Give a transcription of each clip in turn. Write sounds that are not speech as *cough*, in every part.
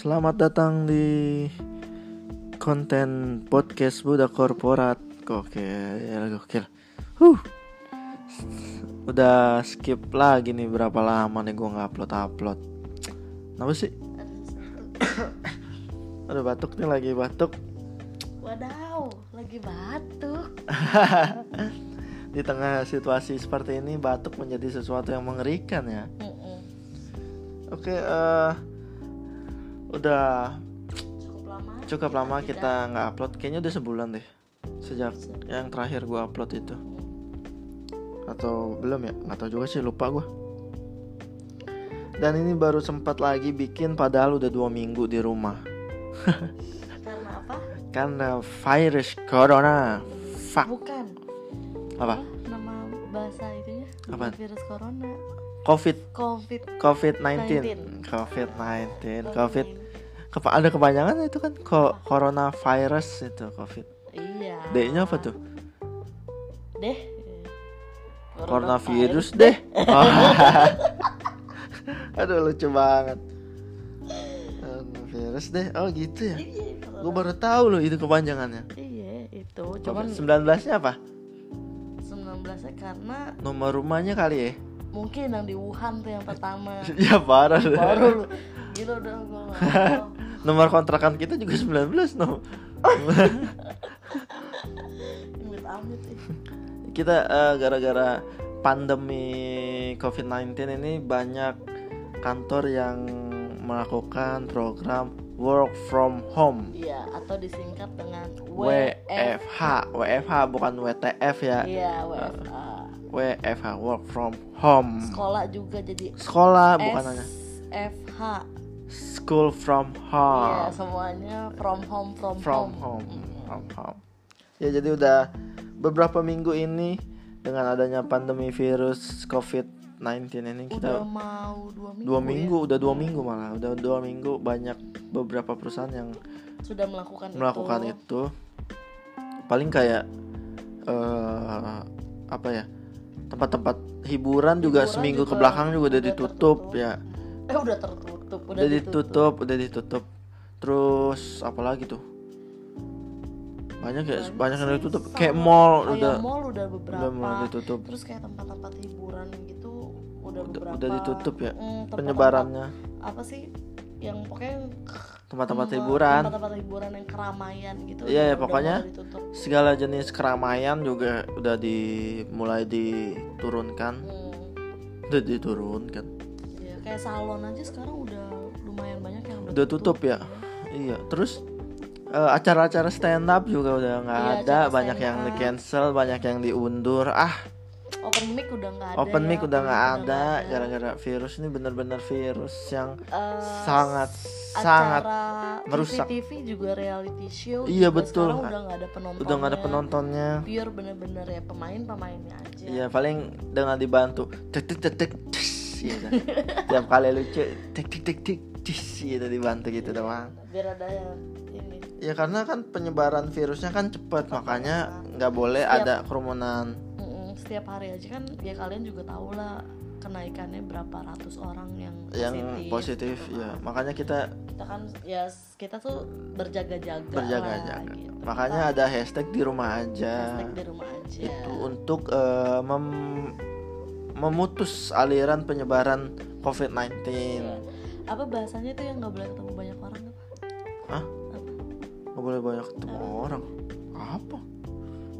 Selamat datang di konten podcast Budak Korporat. Gokil, gokil. Huh. Udah skip lagi nih berapa lama nih gue nggak upload upload. Kenapa sih? *coughs* Aduh batuk nih lagi batuk. Wadaw, lagi batuk. *laughs* Di tengah situasi seperti ini batuk menjadi sesuatu yang mengerikan ya. Oke, eh udah Cukup lama. cukup lama kita nggak upload. Kayaknya udah sebulan deh sejak yang terakhir gua upload itu. Atau belum ya? Nggak tahu juga sih lupa gua. Dan ini baru sempat lagi bikin padahal udah dua minggu di rumah *laughs* Karena apa? karena virus corona. Fuck Bukan. apa? Nama bahasa itunya? Apaan? Virus corona. Covid Covid. COVID-19 COVID-19 COVID Kepa- ada kepanjangan itu kan ko coronavirus itu COVID Iya. D-nya apa tuh? Deh. Coronavirus deh. *laughs* Oh. *laughs* Aduh lucu banget. Coronavirus deh. Oh gitu ya. Iya. corona- Gue baru tahu loh itu kepanjangannya. Iya, itu. Cuman 19-nya apa? 19 karena Nomor rumahnya kali ya? Mungkin yang di Wuhan tuh yang pertama. *laughs* ya parah. Baru lu. Gila udah gua. *laughs* Nomor kontrakan kita juga 19 no. Ih. Kita eh, gara-gara pandemi COVID-19 ini banyak kantor yang melakukan program work from home. Iya, atau disingkat dengan WFH, WFH bukan WTF ya. Iya, WFH. WFH work from home. Sekolah juga jadi Sekolah bukan hanya SFH. school from Iya, home. semuanya from home from, From home. home, from home. Ya jadi udah beberapa minggu ini dengan adanya pandemi virus COVID-19 ini Udah kita mau dua minggu. dua ya? minggu, udah dua minggu malah, udah dua minggu banyak beberapa perusahaan yang sudah melakukan, melakukan itu. itu. Paling kayak eh apa ya? Tempat-tempat hiburan juga Hiburan seminggu juga ke belakang juga udah udah ditutup tertutup. ya. Eh udah tertutup, udah, Udah ditutup, udah ditutup. Terus apa lagi tuh? Banyak ya, Banyak banyak yang ditutup. sama Kayak mall kayak udah mall udah beberapa. udah mulai ditutup. Terus kayak tempat-tempat hiburan gitu udah Udah, beberapa. udah ditutup ya Mm, penyebarannya. Apa sih yang pokoknya Tempat-tempat mm, hiburan. tempat-tempat hiburan yang keramaian gitu. Iya, ya, pokoknya. Segala jenis keramaian juga udah dimulai diturunkan. Hmm. Udah diturunkan. Iya, kayak salon aja sekarang udah lumayan banyak yang udah, Udah tutup ya? Iya, terus eh, acara-acara stand up juga udah nggak Iya, ada, banyak yang di cancel, banyak yang diundur. Ah, Open mic udah nggak ada. open mic ya, udah nggak mic ada gara-gara virus ini bener-bener virus yang Eh, sangat sangat merusak. TV, juga reality show. Iya, juga betul. Udah nggak ada penontonnya. udah nggak ada penontonnya. Pure bener-bener ya pemain-pemainnya aja. Iya, paling dengan dibantu tek tek tek tek gitu. Tiap kali lucu tek tek tek tek gitu dibantu gitu doang. Biar ada yang ini. Ya karena kan penyebaran virusnya kan cepat, makanya nggak boleh Setiap- ada kerumunan. Setiap hari aja kan ya kalian juga tahu lah kenaikannya berapa ratus orang yang yang positif, positif gitu ya kan. makanya kita kita kan ya kita tuh berjaga-jaga berjaga-jaga gitu. makanya ada hashtag di rumah aja Hashtag di rumah aja itu untuk eh, mem- memutus aliran penyebaran COVID-19 Iya. apa bahasanya tuh yang nggak boleh ketemu banyak orang apa Hah? Apa? nggak boleh banyak ketemu orang apa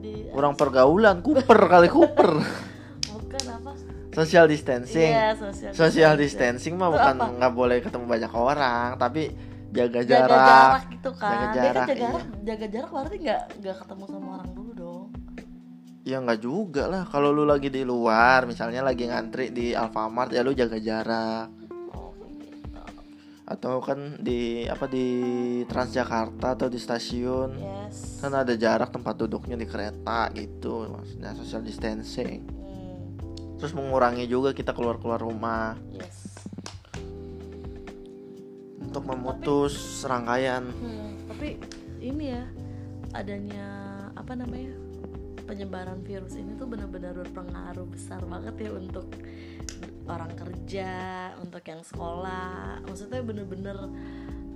di kurang pergaulan kuper kali kuper. *laughs* Bukan apa? Social distancing. Iya, social, social distancing. mah bukan nggak boleh ketemu banyak orang tapi jaga jaga jarak, jarak gitu kan. Jaga kan jarak, jaga iya. jarak jaga jarak berarti nggak nggak ketemu sama orang dulu dong. Ya nggak juga lah. Kalau lu lagi di luar misalnya lagi ngantri di Alfamart ya lu jaga jarak atau kan di apa di Transjakarta atau di stasiun. Yes. Kan ada jarak tempat duduknya di kereta gitu maksudnya social distancing. Hmm, terus mengurangi juga kita keluar keluar rumah. Yes. Untuk memutus rangkaian. Hmm, tapi ini ya adanya apa namanya penyebaran virus ini tuh benar-benar berpengaruh besar banget ya untuk orang kerja, untuk yang sekolah. Maksudnya bener-bener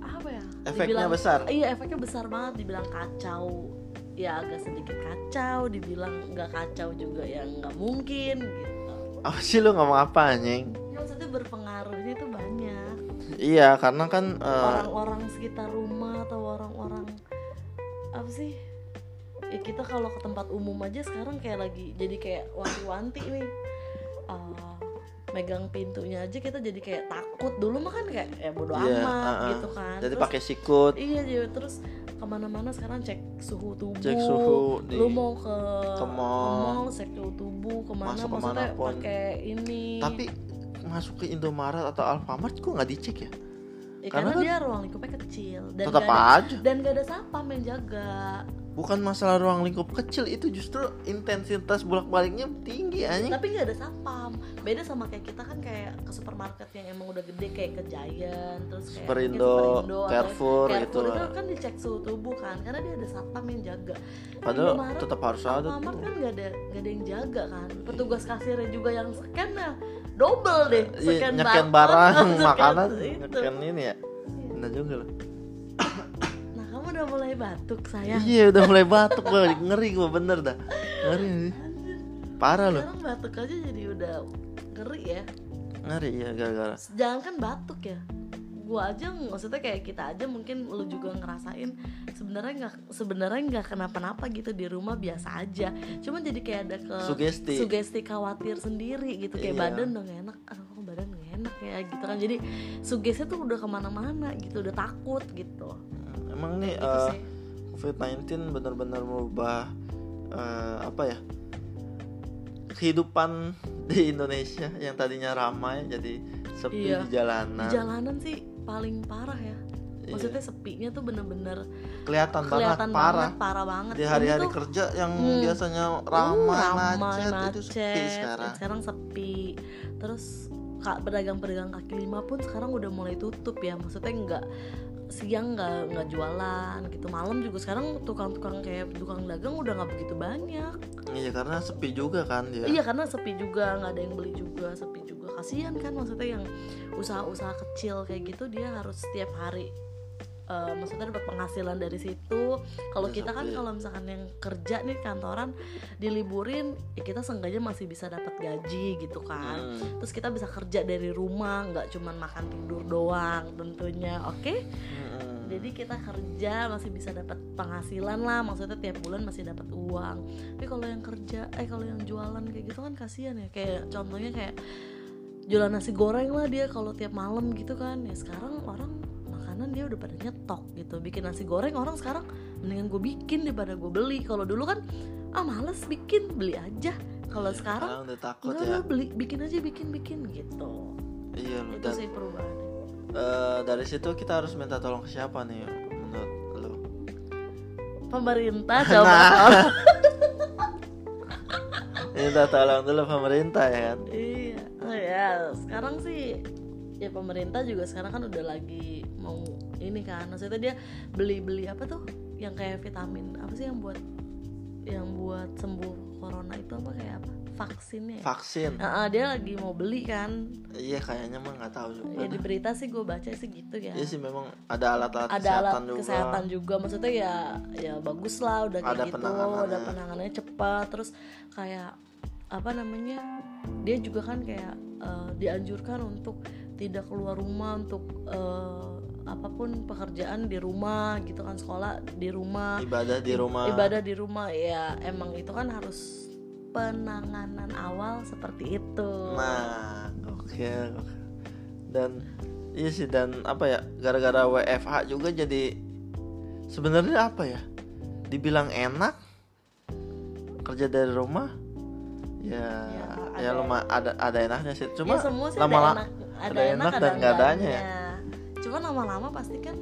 apa ya Efeknya besar. iya efeknya besar banget dibilang kacau ya agak sedikit kacau dibilang nggak kacau juga ya nggak mungkin gitu apa sih lu ngomong apa anjing ya, maksudnya berpengaruhnya itu banyak iya karena kan eh, orang-orang sekitar rumah atau orang-orang apa sih ya kita kalau ke tempat umum aja sekarang kayak lagi jadi kayak wanti-wanti nih. Eh, megang pintunya aja kita jadi kayak takut. Dulu mah kan kayak ya bodo Iya, amat uh-uh. gitu kan. Jadi pakai sikut. iya jadi terus ke mana-mana sekarang cek suhu tubuh. Cek suhu di- lu mau ke ke mall. cek suhu tubuh ke mana Masuk maksudnya pakai ini. Tapi masuk ke Indomaret atau Alfamart kok nggak dicek ya? Ya, karena karena, kan- dia ruang lingkupnya kecil dan tetap gak ada, aja. dan gak ada sapam yang jaga bukan masalah ruang lingkup kecil itu justru intensitas bolak baliknya tinggi anjing. Tapi nggak ada sapam beda sama kayak kita kan kayak ke supermarket yang emang udah gede kayak ke Giant terus kayak Superindo, Superindo atau Carrefour gitu Carrefour itu kan dicek suhu tubuh kan karena dia ada satpam yang jaga. Padahal Indomaret, tetap harus ada Alfamart tuh. kan nggak ada nggak ada yang jaga kan. Petugas kasirnya juga yang scan ya double deh Iya, scan nyeken barcode, barang *laughs* scan makanan itu. nyeken ini ya. Bener juga loh nah udah mulai batuk sayang. Iya udah mulai batuk gue ngeri gue bener dah. Ngeri parah loh sekarang batuk aja jadi udah ngeri ya. Ngeri ya gara-gara. Jangan kan batuk ya? Gua aja maksudnya kayak kita aja mungkin lu juga ngerasain sebenarnya nggak sebenarnya nggak kenapa-napa gitu di rumah biasa aja. Cuman jadi kayak ada ke Sugesti. sugesti khawatir sendiri gitu. Kayak Iya. badan udah gak enak. Aduh badan gak enak ya gitu kan. Jadi sugesti tuh udah ke mana-mana gitu udah takut gitu emang nih gitu eh, sih COVID-19 benar-benar merubah eh, apa ya kehidupan *laughs* di Indonesia yang tadinya ramai jadi sepi Iya. di jalanan di jalanan sih paling parah ya Iya. maksudnya sepinya tuh bener-bener kelihatan banget kelihatan parah banget parah banget di hari-hari kerja yang Hmm. biasanya Uh, ramai, ramai, macet, itu sepi macet. sekarang sekarang sepi terus kak pedagang-pedagang kaki lima pun sekarang udah mulai tutup ya. Maksudnya nggak siang nggak nggak jualan gitu. Malam juga sekarang tukang-tukang kayak tukang dagang udah nggak begitu banyak. Iya karena sepi juga kan dia iya karena sepi juga nggak ada yang beli juga sepi juga. Kasihan kan maksudnya yang usaha-usaha kecil kayak gitu dia harus setiap hari eh, maksudnya dapat penghasilan dari situ kalau Iya, kita kan sepi. kalau misalkan yang kerja nih kantoran diliburin ya kita seenggaknya masih bisa dapat gaji gitu kan Hmm. terus kita bisa kerja dari rumah nggak cuman makan tidur doang tentunya oke Hmm. jadi kita kerja masih bisa dapat penghasilan lah maksudnya tiap bulan masih dapat uang tapi kalau yang kerja eh kalau yang jualan kayak gitu kan kasihan ya kayak contohnya kayak jualan nasi goreng lah dia kalau tiap malam gitu kan ya sekarang orang makanan dia udah pada nyetok gitu. Bikin nasi goreng orang sekarang mendingan gue bikin daripada gue beli. Kalau dulu kan ah males bikin beli aja. Kalau sekarang sekarang udah takut ya. beli bikin aja bikin bikin gitu. Iya itu dan sih perubahan eh, dari situ kita harus minta tolong ke siapa nih menurut lo pemerintah *laughs* coba. Nah. tolong. minta tolong dulu pemerintah ya kan? Iya, oh ya sekarang sih ya pemerintah juga sekarang kan udah lagi mau ini kan, maksudnya dia beli-beli apa tuh yang kayak vitamin apa sih yang buat yang buat sembuh corona itu apa kayak apa vaksinnya? Ya? vaksin ah, dia lagi mau beli kan, iya kayaknya mah nggak tahu juga ya di berita sih gue baca sih gitu ya. Iya sih memang ada alat-alat ada kesehatan alat juga. kesehatan juga maksudnya ya ya bagus lah udah kayak Ada gitu penanganannya. ada penanganannya cepat terus kayak apa namanya dia juga kan kayak eh, dianjurkan untuk tidak keluar rumah untuk eh, apa pun pekerjaan di rumah gitu kan sekolah di rumah. Ibadah di rumah. Ibadah di rumah ya emang itu kan harus penanganan awal seperti itu. Nah oke oke. dan iya sih dan apa ya gara-gara WFH juga jadi sebenarnya apa ya dibilang enak kerja dari rumah ya Ya, ya, ada- ada ada enaknya sih. Cuma ya semua sih lama ada enak ada, enak, dan nggak adanya ya. cuma lama-lama pasti kan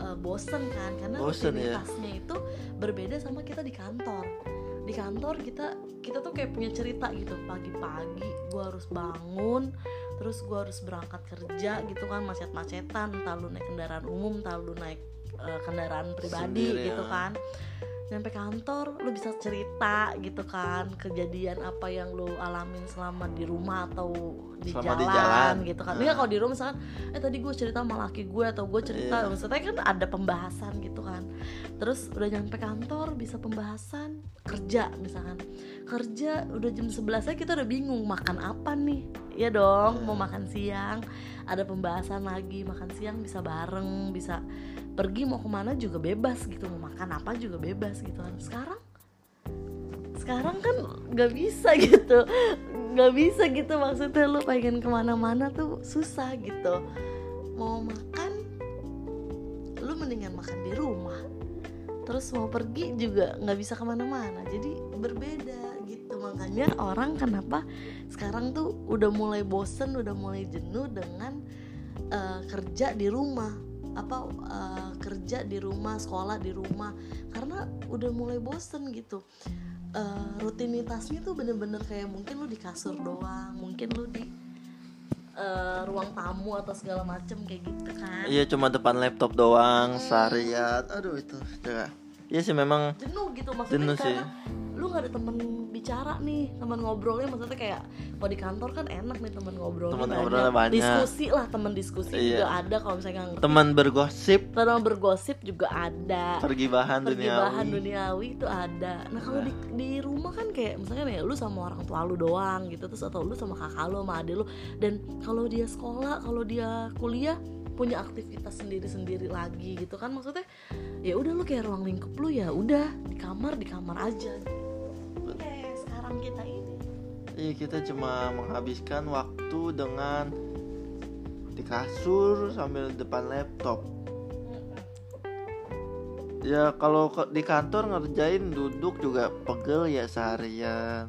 eh, bosen kan karena Bosen, ya. itu berbeda sama kita di kantor di kantor kita kita tuh kayak punya cerita gitu pagi-pagi gue harus bangun terus gue harus berangkat kerja gitu kan macet-macetan entah lu naik kendaraan umum entah lu naik eh, kendaraan pribadi Sendiri, gitu ya. kan nyampe kantor lu bisa cerita gitu kan kejadian apa yang lu alamin selama di rumah atau di Selama jalan, di jalan. gitu kan. Ini kalau di rumah misalkan eh tadi gue cerita sama laki gue atau gue cerita Iya. maksudnya kan ada pembahasan gitu kan. Terus udah nyampe kantor bisa pembahasan kerja misalkan. Kerja udah jam 11 aja kita udah bingung makan apa nih. Iya dong, mau makan siang. Ada pembahasan lagi makan siang bisa bareng, bisa pergi mau ke mana juga bebas gitu mau makan apa juga bebas gitu kan. Sekarang sekarang kan nggak bisa *laughs* gitu nggak bisa gitu maksudnya lu pengen ke mana-mana tuh susah gitu. Mau makan lu mendingan makan di rumah. Terus mau pergi juga nggak bisa ke mana-mana jadi berbeda gitu makanya orang kenapa sekarang tuh udah mulai bosen udah mulai jenuh dengan eh, kerja di rumah apa eh, kerja di rumah sekolah di rumah karena udah mulai bosen gitu Eh, rutinitasnya tuh bener-bener kayak mungkin lu di kasur doang mungkin lu di eh, ruang tamu atau segala macem kayak gitu kan Iya cuma depan laptop doang seharian. Aduh itu. Coba. Iya sih memang jenuh gitu maksudnya Jenuh sih. Lu nggak ada temen bicara nih teman ngobrolnya maksudnya kayak kalau di kantor kan enak nih teman ngobrolnya Temen ngobrolnya banyak. diskusi lah teman diskusi Iya. juga ada kalau misalnya nggak ngerti teman bergosip, teman bergosip juga ada pergi bahan pergi bahan duniawi. itu ada nah kalau di, di rumah kan kayak misalnya ya lu sama orang tua lu doang gitu terus atau lu sama kakak lu sama adik lu dan kalau dia sekolah kalau dia kuliah punya aktivitas sendiri-sendiri lagi gitu kan maksudnya ya udah lu kayak ruang lingkup lu ya udah di kamar di kamar aja gitu. Sekarang kita ini Iya kita cuma menghabiskan waktu dengan di kasur sambil depan laptop. Ya kalau di kantor ngerjain duduk juga pegel ya seharian.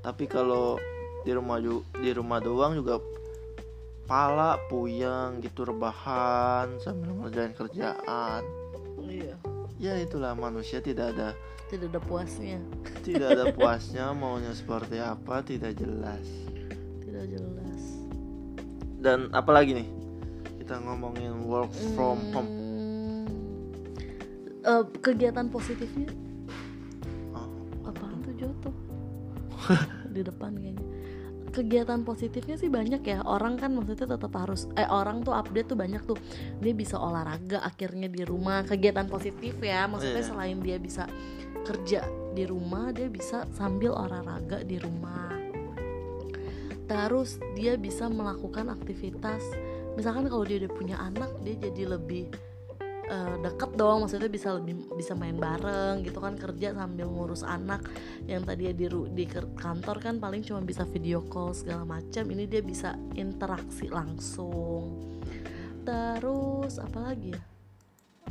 Tapi kalau di rumah di rumah doang juga pala puyeng gitu rebahan sambil ngerjain kerjaan. iya Ya itulah manusia tidak ada tidak ada puasnya. Tidak ada *laughs* puasnya maunya seperti apa tidak jelas. tidak jelas. Dan apalagi nih? Kita ngomongin work from home. Hmm, eh, kegiatan positifnya? Oh, apaan tuh Joto *laughs* di depan kayaknya kegiatan positifnya sih banyak ya. Orang kan maksudnya tetap harus eh orang tuh update tuh banyak tuh. Dia bisa olahraga akhirnya di rumah. Kegiatan positif ya maksudnya Iya. selain dia bisa kerja di rumah dia bisa sambil olahraga di rumah. Terus dia bisa melakukan aktivitas. Misalkan kalau dia udah punya anak dia jadi lebih eh, deket dong maksudnya bisa lebih bisa main bareng gitu kan kerja sambil ngurus anak. Yang tadi di di kantor kan paling cuma bisa video call segala macam ini dia bisa interaksi langsung. Terus apa lagi ya?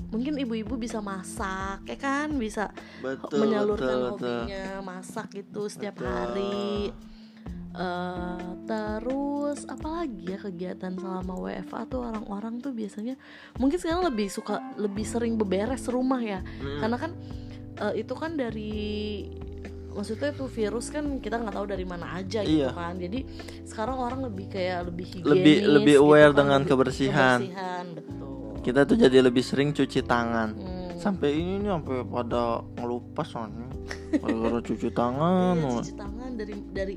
Mungkin ibu-ibu bisa masak ya kan? Bisa betul menyalurkan betul betul. hobinya masak gitu setiap Betul. hari Eh, terus apalagi ya kegiatan selama WFA tuh orang-orang tuh biasanya mungkin sekarang lebih suka lebih sering beberes rumah ya Hmm. karena kan eh, itu kan dari maksudnya tuh virus kan kita nggak tahu dari mana aja gitu Iya. kan jadi sekarang orang lebih kayak lebih higienis Lebih lebih gitu aware kan, dengan lebih- kebersihan. kebersihan betul Kita tuh jadi lebih sering cuci tangan. Hmm. Sampai ini nih sampai pada ngelupas soalnya. Gara-gara *laughs* cuci tangan. Iya, cuci tangan dari dari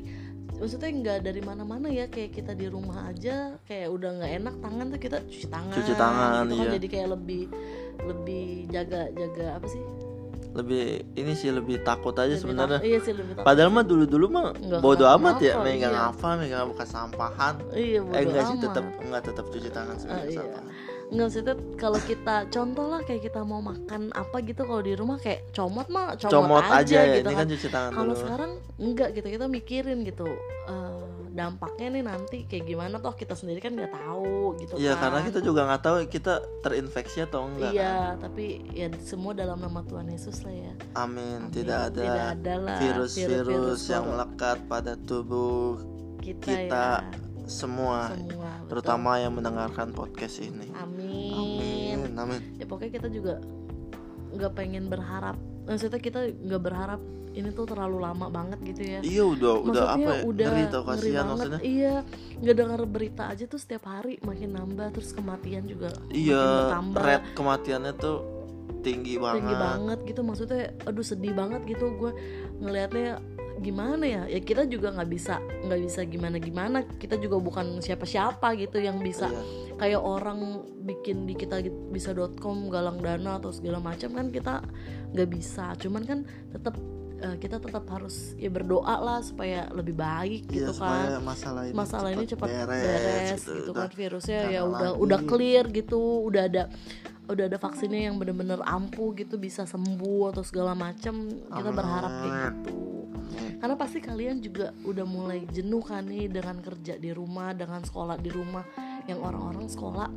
maksudnya nggak dari mana-mana ya kayak kita di rumah aja kayak udah nggak enak tangan tuh kita cuci tangan Cuci tangan, gitu kan iya. jadi kayak lebih lebih jaga jaga apa sih Lebih ini sih lebih takut aja sebenarnya. iya sih lebih takut Padahal mah dulu-dulu mah Nggak bodo amat ya, megang iya. apa, megang bekas sampahan. iya bodo eh enggak sih tetap enggak tetap cuci tangan Ah, megang iya. sampahan. Nggak maksudnya kalau kita contoh lah kayak kita mau makan apa gitu kalau di rumah kayak comot mah comot, Comot aja, aja, ya, gitu ini kan kan cuci tangan kalau sekarang enggak gitu kita mikirin gitu eh, dampaknya nih nanti kayak gimana toh kita sendiri kan nggak tahu gitu Iya, kan karena kita juga nggak tahu kita terinfeksi atau enggak. kan. Iya, tapi ya semua dalam nama Tuhan Yesus lah ya. Amin. Amin. Tidak ada Tidak ada virus-virus yang melekat pada tubuh kita, kita ya. Semua, Semua. betul. terutama yang mendengarkan podcast ini. Amin. Amin. Amin. Ya pokoknya kita juga nggak pengen berharap. Maksudnya kita nggak berharap ini tuh terlalu lama banget gitu ya. Iya udah udah Maksudnya apa ya? udah ngeri tau kasihan maksudnya. Iya, nggak dengar berita aja tuh setiap hari makin nambah terus kematian juga Iya, rate kematiannya tuh tinggi banget tinggi banget gitu maksudnya aduh sedih banget gitu gue ngelihatnya gimana ya? Ya kita juga nggak bisa nggak bisa gimana gimana kita juga bukan siapa siapa gitu yang bisa Iya. kayak orang bikin di kita bisa.com galang dana atau segala macam kan kita nggak bisa. Cuman kan tetap eh, kita tetap harus ya berdoa lah supaya lebih baik Iya, gitu kan. masalah ini masalah ini cepat beres, beres, gitu, Udah kan virusnya ya udah lagi. udah clear gitu udah ada udah ada vaksinnya yang bener-bener ampuh gitu bisa sembuh atau segala macam. Kita berharap kayak gitu karena pasti kalian juga udah mulai jenuh kan nih dengan kerja di rumah dengan sekolah di rumah. Yang orang-orang sekolah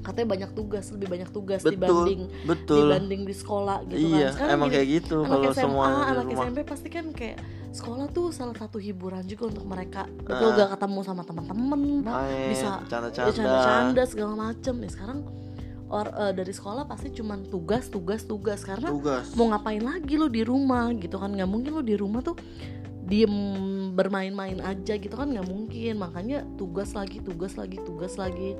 katanya banyak tugas lebih banyak tugas betul dibanding betul. dibanding di sekolah gitu iya kan Sekarang emang gini, kayak gitu anak kalau SMA, semua di anak rumah. SMP pasti kan kayak sekolah tuh salah satu hiburan juga untuk mereka. Betul Ah. gak ketemu sama teman-teman bisa canda-canda canda segala macem. Ya sekarang or eh, dari sekolah pasti cuman tugas tugas tugas. Karena tugas. mau ngapain lagi lo di rumah gitu kan? Nggak mungkin lo di rumah tuh diem bermain-main aja gitu kan nggak mungkin makanya tugas lagi tugas lagi tugas lagi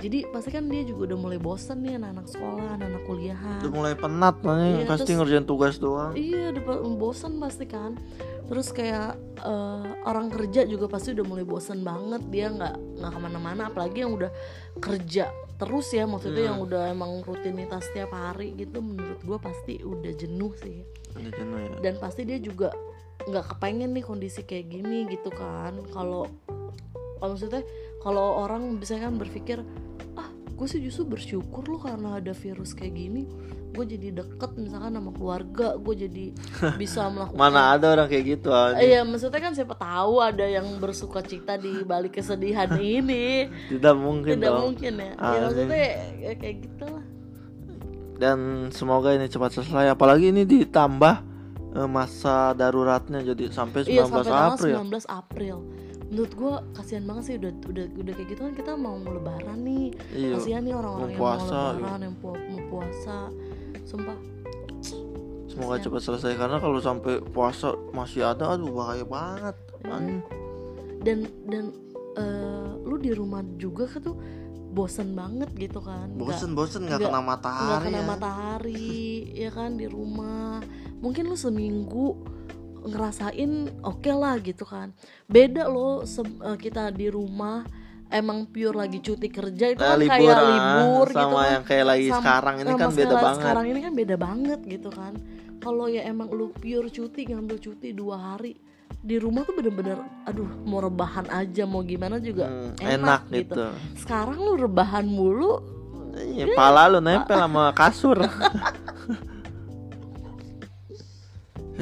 jadi pasti kan dia juga udah mulai bosen nih anak-anak sekolah anak-anak kuliahan udah mulai penat nih Iya, pasti terus- ngerjain tugas doang Iya, udah bosan pasti kan. Terus kayak eh, orang kerja juga pasti udah mulai bosan banget dia nggak nggak ke mana-mana, apalagi yang udah kerja terus ya, maksudnya Hmm. yang udah emang rutinitas tiap hari gitu. Menurut gue pasti udah jenuh sih. udah jenuh ya Dan pasti dia juga nggak kepengen nih kondisi kayak gini gitu kan. Kalau kalau maksudnya kalau orang bisa kan berpikir ah gue sih justru bersyukur loh karena ada virus kayak gini. Gue jadi deket misalkan sama keluarga gue jadi *laughs* bisa melakukan mana ada orang kayak gitu aja Iya maksudnya kan siapa tahu ada yang bersuka cita di balik kesedihan *laughs* ini. Tidak mungkin tidak dong. mungkin ya, ya maksudnya ya kayak gitu lah dan semoga ini cepat selesai. Apalagi ini ditambah masa daruratnya jadi sampai 19 iya sampai April 19 April menurut gue kasihan banget sih udah udah udah kayak gitu kan kita mau lebaran nih iya kasihan nih orang-orang yang mau puasa, lebaran yang pu- mau puasa sumpah semoga Kasihan. cepat selesai karena kalau sampai puasa masih ada aduh bahaya banget Iya. Anjing. dan dan eh, lu di rumah juga kan tuh bosen banget gitu kan bosen bosen nggak kena nggak matahari kena ya. matahari ya kan di rumah mungkin lu seminggu ngerasain oke lah gitu kan. Beda loh se- eh, kita di rumah emang pure lagi cuti kerja itu Kayak kan libur, kayak ah, libur sama gitu kan. yang kayak lagi Sam- sekarang ini sama kan beda banget. sekarang ini kan beda banget gitu kan. Kalau ya emang lu pure cuti ngambil cuti dua hari di rumah tuh bener-bener aduh mau rebahan aja mau gimana juga Hmm, enak, enak gitu. gitu. Sekarang lu rebahan mulu Iya, pala lu nempel sama kasur. *laughs*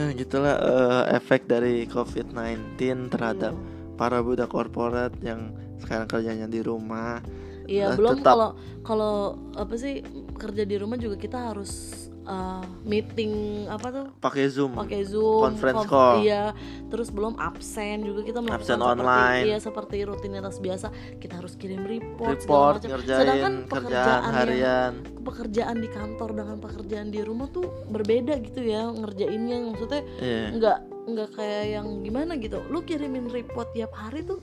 ya gitulah eh, efek dari COVID-19 terhadap para budak korporat yang sekarang kerjanya di rumah. Iya belum kalau kalau apa sih kerja di rumah juga kita harus uh, meeting apa tuh Pakai Zoom. pakai zoom Conference konf- call. iya terus belum absen juga kita melakukan Absen seperti online. iya seperti rutinitas biasa kita harus kirim report, Report, macam ngerjain sedangkan kerjaan pekerjaan yang harian. pekerjaan di kantor dengan pekerjaan di rumah tuh berbeda gitu ya ngerjainnya maksudnya Iya. nggak nggak kayak yang gimana gitu lu kirimin report tiap hari tuh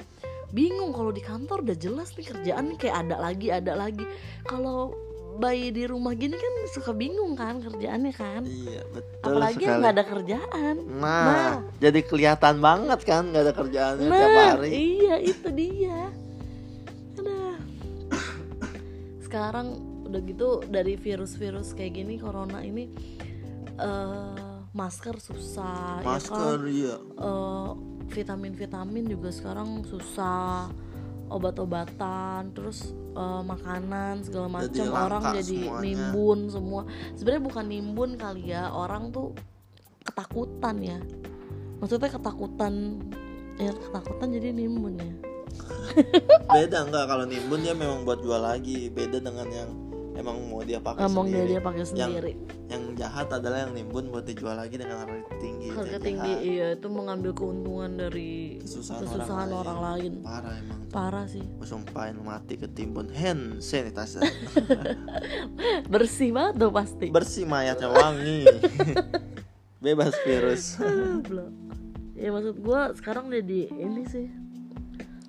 bingung kalau di kantor udah jelas nih kerjaan nih kayak ada lagi ada lagi kalau bayi di rumah gini kan suka bingung kan kerjaannya kan Iya, betul apalagi sekali. nggak ada kerjaan Nah, Nah. jadi kelihatan banget kan nggak ada kerjaannya tiap nah hari. iya itu dia ada sekarang udah gitu dari virus-virus kayak gini corona ini eh masker susah ya kan Masker iya. eh, vitamin-vitamin juga sekarang susah obat-obatan terus eh, makanan segala macam orang jadi semuanya. nimbun semua sebenarnya bukan nimbun kali ya orang tuh ketakutan ya maksudnya ketakutan ya ketakutan jadi nimbun ya *laughs* Beda enggak kalau nimbun dia memang buat jual lagi. Beda dengan yang emang mau dia pakai dia sendiri. dia pakai sendiri Yang jahat adalah yang nimbun buat dijual lagi dengan harga tinggi. harga yang tinggi jahat. iya itu mengambil keuntungan dari Kesusahan, kesusahan orang, lain. Parah emang. parah sih Gue sumpahin mati ketimbun hand sanitizer. *laughs* bersih banget tuh pasti Bersih mayatnya wangi. *laughs* Bebas virus. *laughs* Ya maksud gua sekarang jadi ini sih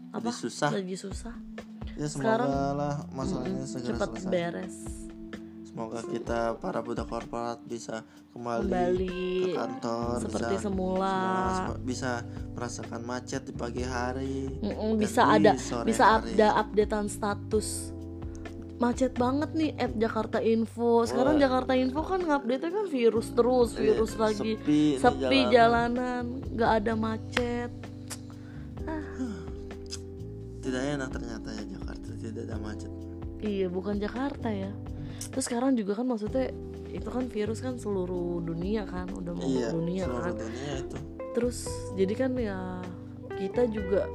apa Jadi susah. lagi susah Ya semoga Sekarang, lah masalahnya segera cepat selesai. beres semoga kita para budak korporat bisa kembali, Kembali ke kantor seperti bisa, semula. bisa merasakan macet di pagi hari Mm-mm, dan bisa ada bisa hari. ada updatean status macet banget nih at Jakarta Info sekarang Wah. Jakarta Info kan ngupdate kan virus terus Iya, virus lagi sepi sepi jalanan. nggak ada macet tidak enak ternyata ya ada macet. Iya bukan Jakarta ya. Terus sekarang juga kan maksudnya itu kan virus kan seluruh dunia kan udah mau iya dunia seluruh kan. dunia itu. Terus jadi kan ya kita juga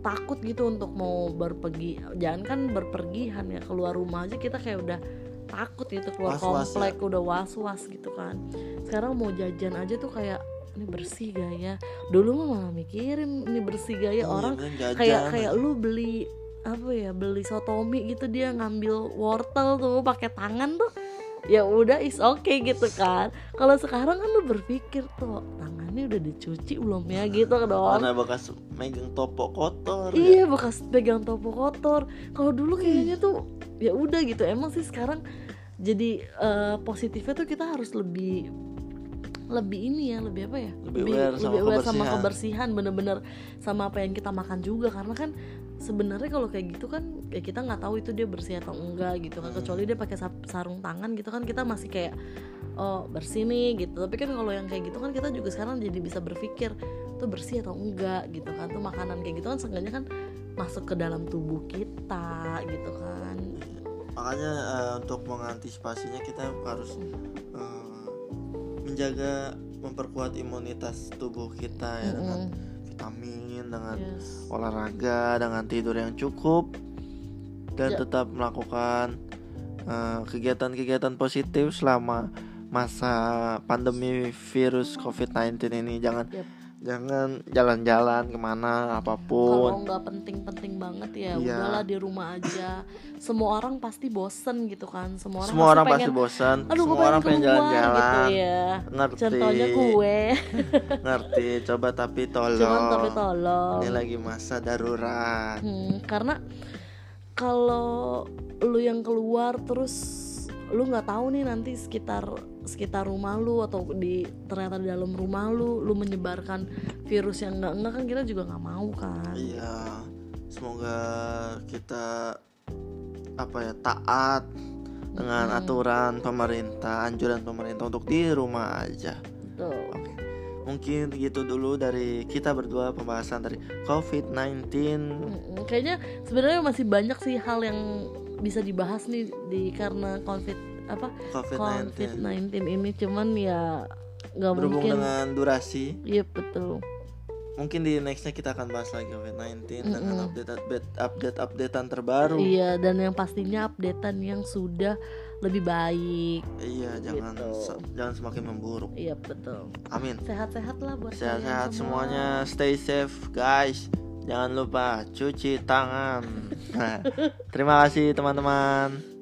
takut gitu untuk mau berpergi jangan kan berpergian ya keluar rumah aja kita kayak udah takut gitu keluar Was-was ya. komplek udah was was gitu kan. Sekarang mau jajan aja tuh kayak ini bersih gak ya dulu mah malah mikirin ini bersih gak ya Iya, orang kan, jajan. kayak kayak lu beli apa ya beli sotomi gitu dia ngambil wortel tuh pakai tangan tuh. Ya udah is okay gitu kan. Kalau sekarang kan lu berpikir tuh tangannya udah dicuci belum ya? Gitu dong karena bekas megang topok kotor ya. iya bekas pegang topo kotor. Kalau dulu kayaknya tuh ya udah gitu. Emang sih sekarang jadi eh, positifnya tuh kita harus lebih lebih ini ya lebih apa ya? Lebih aware sama kebersihan. kebersihan bener-bener sama apa yang kita makan juga. Karena kan sebenarnya kalau kayak gitu kan ya kita nggak tahu itu dia bersih atau enggak gitu kan. Hmm. kecuali dia pakai sarung tangan gitu kan kita masih kayak oh bersih nih gitu. Tapi kan kalau yang kayak gitu kan kita juga sekarang jadi bisa berpikir tuh bersih atau enggak? gitu kan. Tuh makanan kayak gitu kan seenggaknya kan masuk ke dalam tubuh kita gitu kan. Makanya eh, untuk mengantisipasinya kita harus eh, menjaga memperkuat imunitas tubuh kita ya dengan Mm-mm. vitamin dengan Yes. olahraga dengan tidur yang cukup dan Ya. tetap melakukan eh, kegiatan-kegiatan positif selama masa pandemi virus COVID-19 ini jangan Yap. Jangan jalan-jalan ke mana kalau apa pun nggak penting-penting banget ya Iya. udahlah di rumah aja. Semua orang pasti bosen gitu kan. Semua orang semua orang pasti pengen, bosan aduh gue semua orang pengen keluar jalan-jalan. gitu ya. Ngerti. Contohnya gue. *laughs* Ngerti. Coba tapi tolong. Cuman tapi tolong. Ini lagi masa darurat. Hmm, karena kalau lu yang keluar terus lu nggak tahu nih nanti sekitar sekitar rumah lu atau di ternyata di dalam rumah lu lu menyebarkan virus yang enggak enggak kan kita juga nggak mau kan iya semoga kita apa ya taat dengan Mm-mm. aturan pemerintah anjuran pemerintah untuk di rumah aja Tuh. oke mungkin gitu dulu dari kita berdua pembahasan dari COVID-19 Mm-mm. kayaknya sebenarnya masih banyak sih hal yang bisa dibahas nih di karena covid apa? COVID-19 covid-19 ini cuman ya nggak berhubung mungkin. dengan durasi. Iya betul. Mungkin di nextnya kita akan bahas lagi COVID-19 dengan Mm-mm. update update update updatean terbaru. Iya dan yang pastinya updatean yang sudah lebih baik. Iya jangan Gitu. se- jangan semakin memburuk. Iya betul. Amin. Sehat-sehat lah buat sehat-sehat semuanya. Stay safe guys. Jangan lupa cuci tangan. *laughs* Terima kasih teman-teman